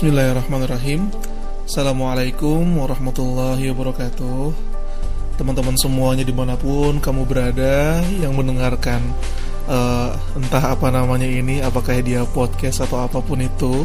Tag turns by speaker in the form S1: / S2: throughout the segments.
S1: Bismillahirrahmanirrahim. Assalamualaikum warahmatullahi wabarakatuh. Teman-teman semuanya di mana pun kamu berada Yang mendengarkan uh, Entah apa namanya ini Apakah dia podcast atau apa pun itu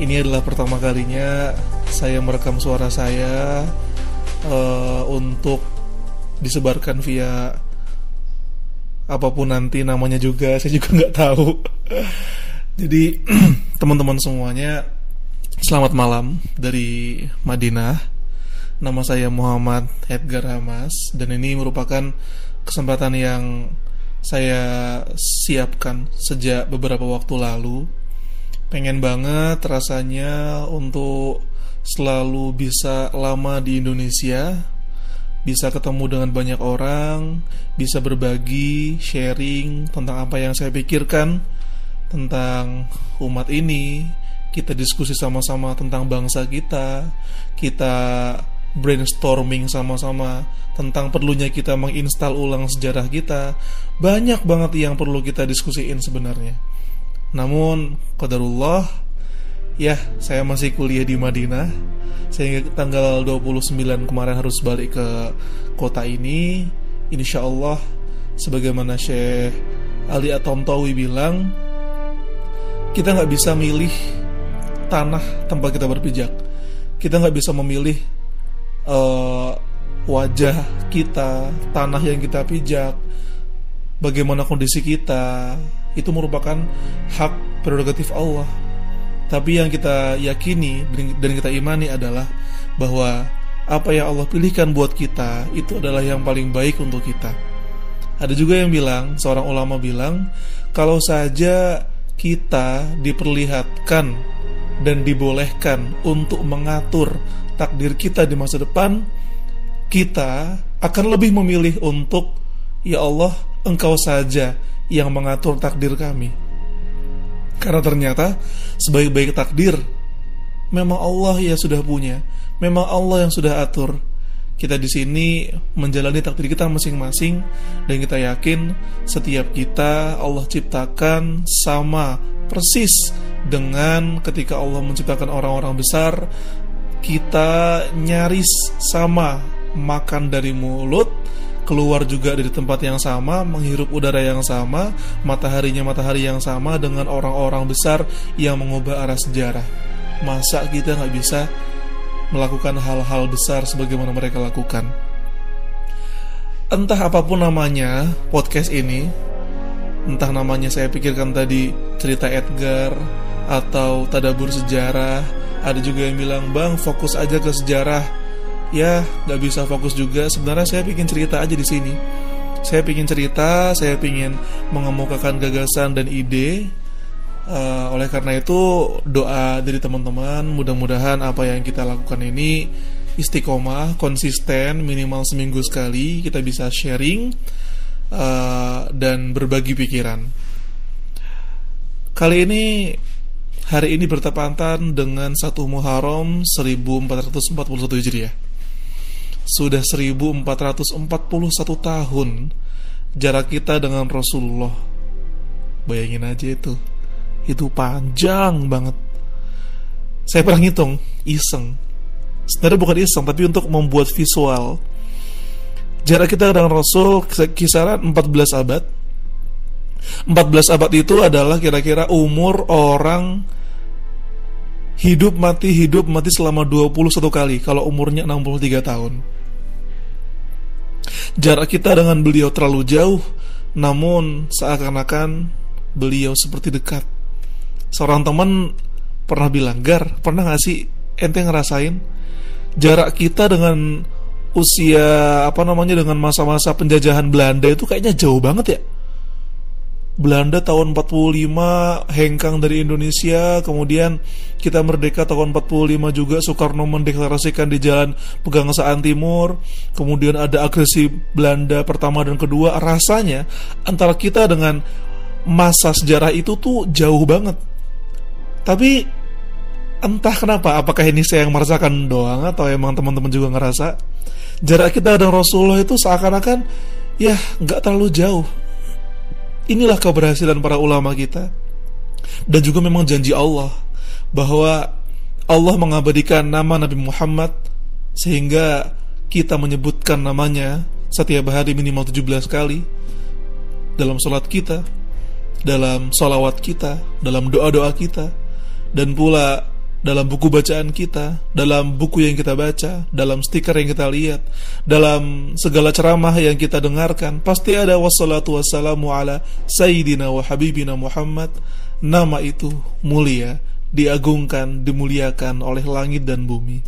S1: Ini adalah pertama kalinya Saya merekam suara saya uh, Untuk Disebarkan via Apa pun nanti namanya juga Saya juga nggak tahu. Jadi teman-teman semuanya Selamat malam dari Madinah. Nama saya Muhammad Edgar Hamas Dan ini merupakan kesempatan yang saya siapkan sejak beberapa waktu lalu. Pengen banget rasanya untuk selalu bisa lama di Indonesia Bisa ketemu dengan banyak orang Bisa berbagi, sharing tentang apa yang saya pikirkan tentang umat ini, kita diskusi sama-sama tentang bangsa kita, kita brainstorming sama-sama tentang perlunya kita menginstal ulang sejarah kita. Banyak banget yang perlu kita diskusiin sebenarnya. Namun, qadarullah, ya saya masih kuliah di Madinah. Sehingga tanggal 29 kemarin harus balik ke kota ini. Insya Allah, sebagaimana Syekh Ali Atomtawi bilang, kita nggak bisa milih tanah tempat kita berpijak. Kita nggak bisa memilih uh, wajah kita, tanah yang kita pijak, bagaimana kondisi kita. Itu merupakan hak prerogatif Allah. Tapi yang kita yakini dan kita imani adalah bahwa apa yang Allah pilihkan buat kita itu adalah yang paling baik untuk kita. Ada juga yang bilang, seorang ulama bilang, kalau saja kita diperlihatkan dan dibolehkan untuk mengatur takdir kita di masa depan, kita akan lebih memilih untuk ya Allah, Engkau saja yang mengatur takdir kami. Karena ternyata sebaik-baik takdir memang Allah yang sudah punya, memang Allah yang sudah atur kita di sini menjalani takdir kita masing-masing dan kita yakin setiap kita Allah ciptakan sama persis dengan ketika Allah menciptakan orang-orang besar kita nyaris sama makan dari mulut keluar juga dari tempat yang sama, menghirup udara yang sama, mataharinya matahari yang sama dengan orang-orang besar yang mengubah arah sejarah. Masa kita nggak bisa melakukan hal-hal besar sebagaimana mereka lakukan. Entah apa pun namanya podcast ini, entah namanya saya pikirkan tadi cerita Edgar atau tadabur sejarah, ada juga yang bilang bang fokus aja ke sejarah. Ya, nggak bisa fokus juga. Sebenarnya saya bikin cerita aja di sini. Saya ingin cerita, saya ingin mengemukakan gagasan dan ide Uh, oleh karena itu doa dari teman-teman mudah-mudahan apa yang kita lakukan ini istiqomah, konsisten, minimal seminggu sekali kita bisa sharing uh, dan berbagi pikiran. Kali ini hari ini bertepatan dengan satu Muharram 1441 Hijriah. Sudah 1441 tahun jarak kita dengan Rasulullah. Bayangin aja itu itu panjang banget. Saya pernah ngitung, iseng. Sebenarnya bukan iseng, tapi untuk membuat visual. Jarak kita dengan Rasul kisaran 14 abad. 14 abad itu adalah kira-kira umur orang hidup mati hidup mati selama 21 kali kalau umurnya 63 tahun. Jarak kita dengan beliau terlalu jauh, namun seakan-akan beliau seperti dekat seorang teman pernah bilang Gar pernah gak sih ente ngerasain jarak kita dengan usia apa namanya dengan masa-masa penjajahan Belanda itu kayaknya jauh banget ya? Belanda tahun 45 hengkang dari Indonesia kemudian kita merdeka tahun 45 juga Soekarno mendeklarasikan di jalan Pegangsaan Timur kemudian ada agresi Belanda pertama dan kedua. Rasanya antara kita dengan masa sejarah itu tuh jauh banget tapi entah kenapa, apakah ini saya yang merasakan doang atau emang teman-teman juga ngerasa? Jarak kita dan Rasulullah itu seakan-akan ya nggak terlalu jauh. Inilah keberhasilan para ulama kita. Dan juga memang janji Allah bahwa Allah mengabadikan nama Nabi Muhammad sehingga kita menyebutkan namanya setiap hari minimal 17 kali dalam sholat kita, dalam salawat kita, dalam doa-doa kita, dan pula dalam buku bacaan kita, dalam buku yang kita baca, dalam stiker yang kita lihat, dalam segala ceramah yang kita dengarkan, pasti ada wassalatu wassalamu ala sayyidina wa habibina Muhammad. Nama itu mulia, diagungkan, dimuliakan oleh langit dan bumi.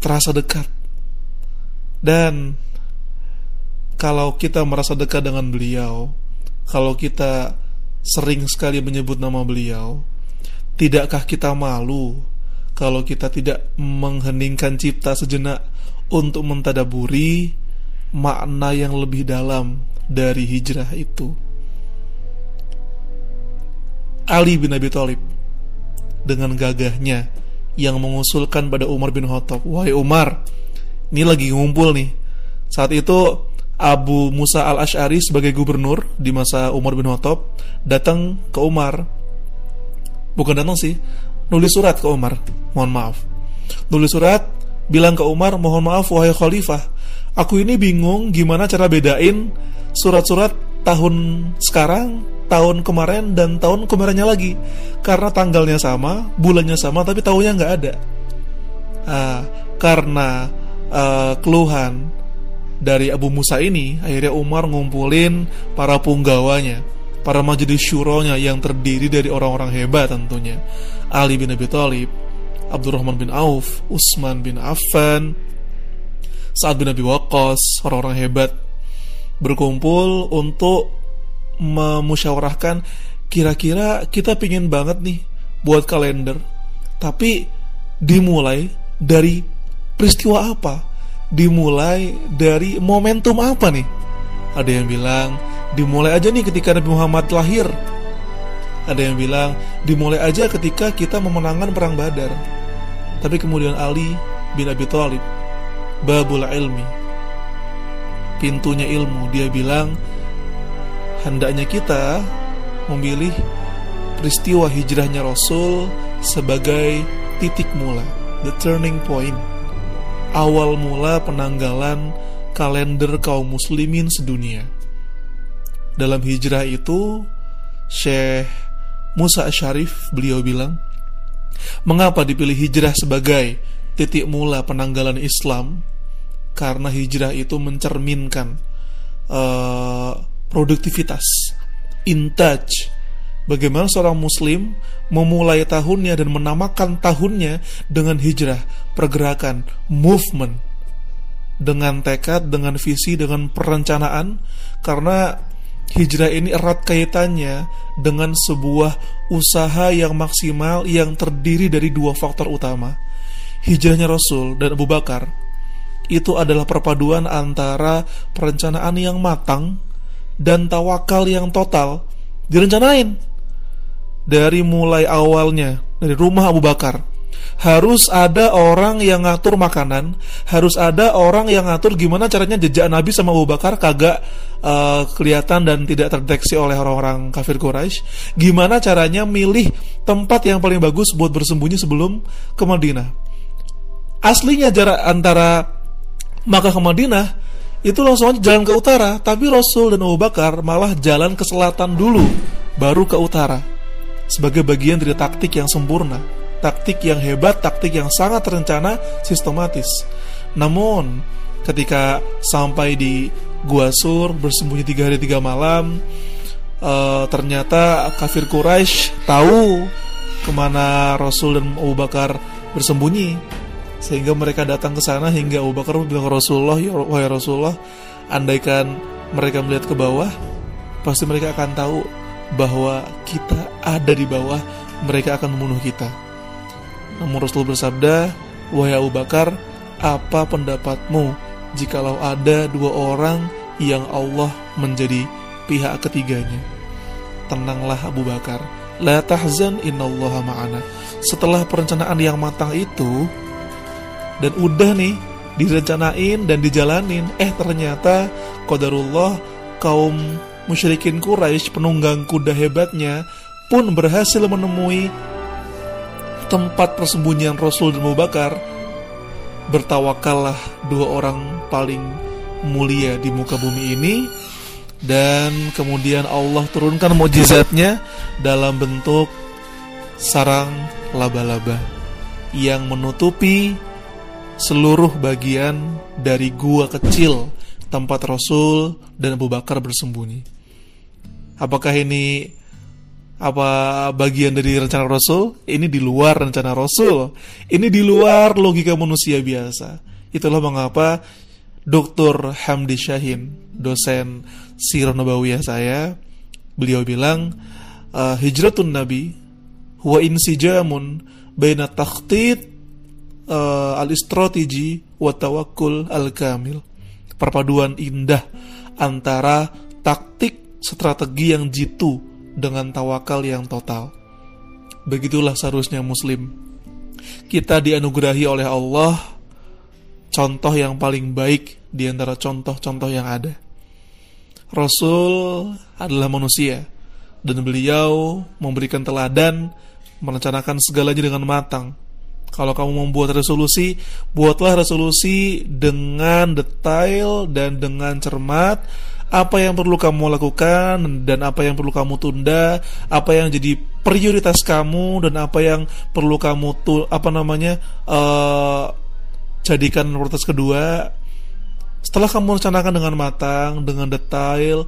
S1: Terasa dekat. Dan kalau kita merasa dekat dengan beliau, kalau kita sering sekali menyebut nama beliau, Tidakkah kita malu kalau kita tidak mengheningkan cipta sejenak untuk mentadaburi makna yang lebih dalam dari hijrah itu? Ali bin Abi Thalib dengan gagahnya yang mengusulkan pada Umar bin Khattab, "Wahai Umar, ini lagi ngumpul nih." Saat itu Abu Musa al-Ash'ari sebagai gubernur di masa Umar bin Khattab datang ke Umar bukan datang sih. Nulis surat ke Umar. Mohon maaf. Nulis surat bilang ke Umar mohon maaf wahai khalifah. Aku ini bingung gimana cara bedain surat-surat tahun sekarang tahun kemarin dan tahun kemarinnya lagi. Karena tanggalnya sama bulannya sama tapi tahunnya nggak ada. Uh, karena uh, keluhan dari Abu Musa ini akhirnya Umar ngumpulin para punggawanya para majelis syuronya yang terdiri dari orang-orang hebat tentunya. Ali bin Abi Thalib Abdurrahman bin Auf Utsman bin Affan Sa'ad bin Abi Waqqas orang-orang hebat berkumpul untuk memusyawarahkan kira-kira kita pingin banget nih buat kalender. Tapi dimulai dari peristiwa apa? Dimulai dari momentum apa nih? Ada yang bilang dimulai aja nih ketika Nabi Muhammad lahir. Ada yang bilang dimulai aja ketika kita memenangkan perang Badar. Tapi kemudian Ali bin Abi Thalib babul ilmi pintunya ilmu dia bilang hendaknya kita memilih peristiwa hijrahnya Rasul sebagai titik mula the turning point awal mula penanggalan kalender kaum muslimin sedunia dalam hijrah itu Syekh Musa Syarif beliau bilang mengapa dipilih hijrah sebagai titik mula penanggalan Islam? Karena hijrah itu mencerminkan uh, produktivitas intaj. Bagaimana seorang muslim memulai tahunnya dan menamakan tahunnya dengan hijrah pergerakan movement dengan tekad dengan visi dengan perencanaan? Karena Hijrah ini erat kaitannya dengan sebuah usaha yang maksimal yang terdiri dari dua faktor utama. Hijrahnya Rasul dan Abu Bakar itu adalah perpaduan antara perencanaan yang matang dan tawakal yang total direncanain dari mulai awalnya dari rumah Abu Bakar harus ada orang yang ngatur makanan, harus ada orang yang ngatur gimana caranya jejak Nabi sama Abu Bakar kagak uh, kelihatan dan tidak terdeteksi oleh orang-orang kafir Quraisy. Gimana caranya milih tempat yang paling bagus buat bersembunyi sebelum ke Madinah. Aslinya jarak antara Makkah ke Madinah itu langsung aja jalan ke utara, tapi Rasul dan Abu Bakar malah jalan ke selatan dulu, baru ke utara. Sebagai bagian dari taktik yang sempurna taktik yang hebat, taktik yang sangat terencana, sistematis. Namun, ketika sampai di Gua Sur bersembunyi tiga hari tiga malam, uh, ternyata kafir Quraisy tahu ke mana Rasul dan Abu Bakar bersembunyi, sehingga mereka datang ke sana hingga Abu Bakar bilang Rasulullah, ya wahai Rasulullah, andaikan mereka melihat ke bawah, pasti mereka akan tahu bahwa kita ada di bawah, mereka akan membunuh kita. Namun Rasul bersabda, Wahai Abu Bakar, apa pendapatmu jikalau ada dua orang yang Allah menjadi pihak ketiganya? Tenanglah Abu Bakar, la tahzan innallaha ma'ana. Setelah perencanaan yang matang itu, dan udah nih direncanain dan dijalanin, eh ternyata qadarullah kaum musyrikin Quraisy penunggang kuda hebatnya pun berhasil menemui tempat persembunyian Rasul dan Abu Bakar, bertawakallah dua orang paling mulia di muka bumi ini dan kemudian Allah turunkan mukjizatnya dalam bentuk sarang laba-laba yang menutupi seluruh bagian dari gua kecil tempat Rasul dan Abu Bakar bersembunyi. Apakah ini apa bagian dari rencana Rasul? Ini di luar rencana Rasul. Ini di luar logika manusia biasa. Itulah mengapa Dr. Hamdi Syahin, dosen Sirah Nabawiyah saya, beliau bilang uh, hijratun Nabi huwa insijamun baina takhtid uh, al-istrategi wa tawakkul al-kamil. Perpaduan indah antara taktik strategi yang jitu dengan tawakal yang total. Begitulah seharusnya muslim. Kita dianugerahi oleh Allah contoh yang paling baik di antara contoh-contoh yang ada. Rasul adalah manusia dan beliau memberikan teladan merencanakan segalanya dengan matang. Kalau kamu membuat resolusi, buatlah resolusi dengan detail dan dengan cermat apa yang perlu kamu lakukan dan apa yang perlu kamu tunda, apa yang jadi prioritas kamu dan apa yang perlu kamu tu apa namanya uh, jadikan prioritas kedua. Setelah kamu rencanakan dengan matang, dengan detail,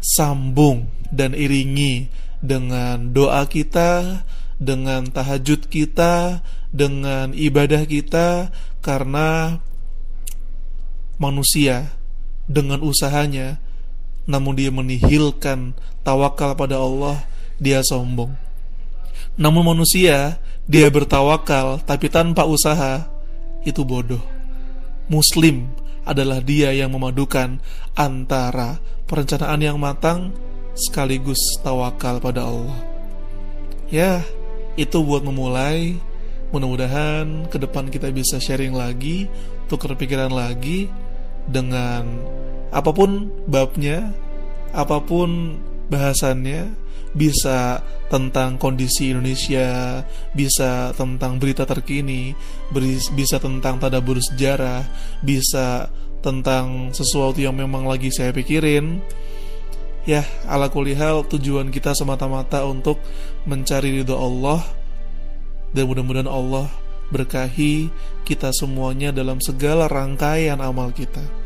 S1: sambung dan iringi dengan doa kita, dengan tahajud kita, dengan ibadah kita, karena manusia dengan usahanya namun dia menihilkan tawakal pada Allah, dia sombong. Namun manusia, dia bertawakal tapi tanpa usaha, itu bodoh. Muslim adalah dia yang memadukan antara perencanaan yang matang sekaligus tawakal pada Allah. Ya, itu buat memulai. Mudah-mudahan ke depan kita bisa sharing lagi, tukar pikiran lagi dengan apa pun babnya, apa pun bahasannya, bisa tentang kondisi Indonesia, bisa tentang berita terkini, bisa tentang tadabur sejarah, bisa tentang sesuatu yang memang lagi saya pikirin. Ya, ala kulihal tujuan kita semata-mata untuk mencari ridho Allah dan mudah-mudahan Allah berkahi kita semuanya dalam segala rangkaian amal kita.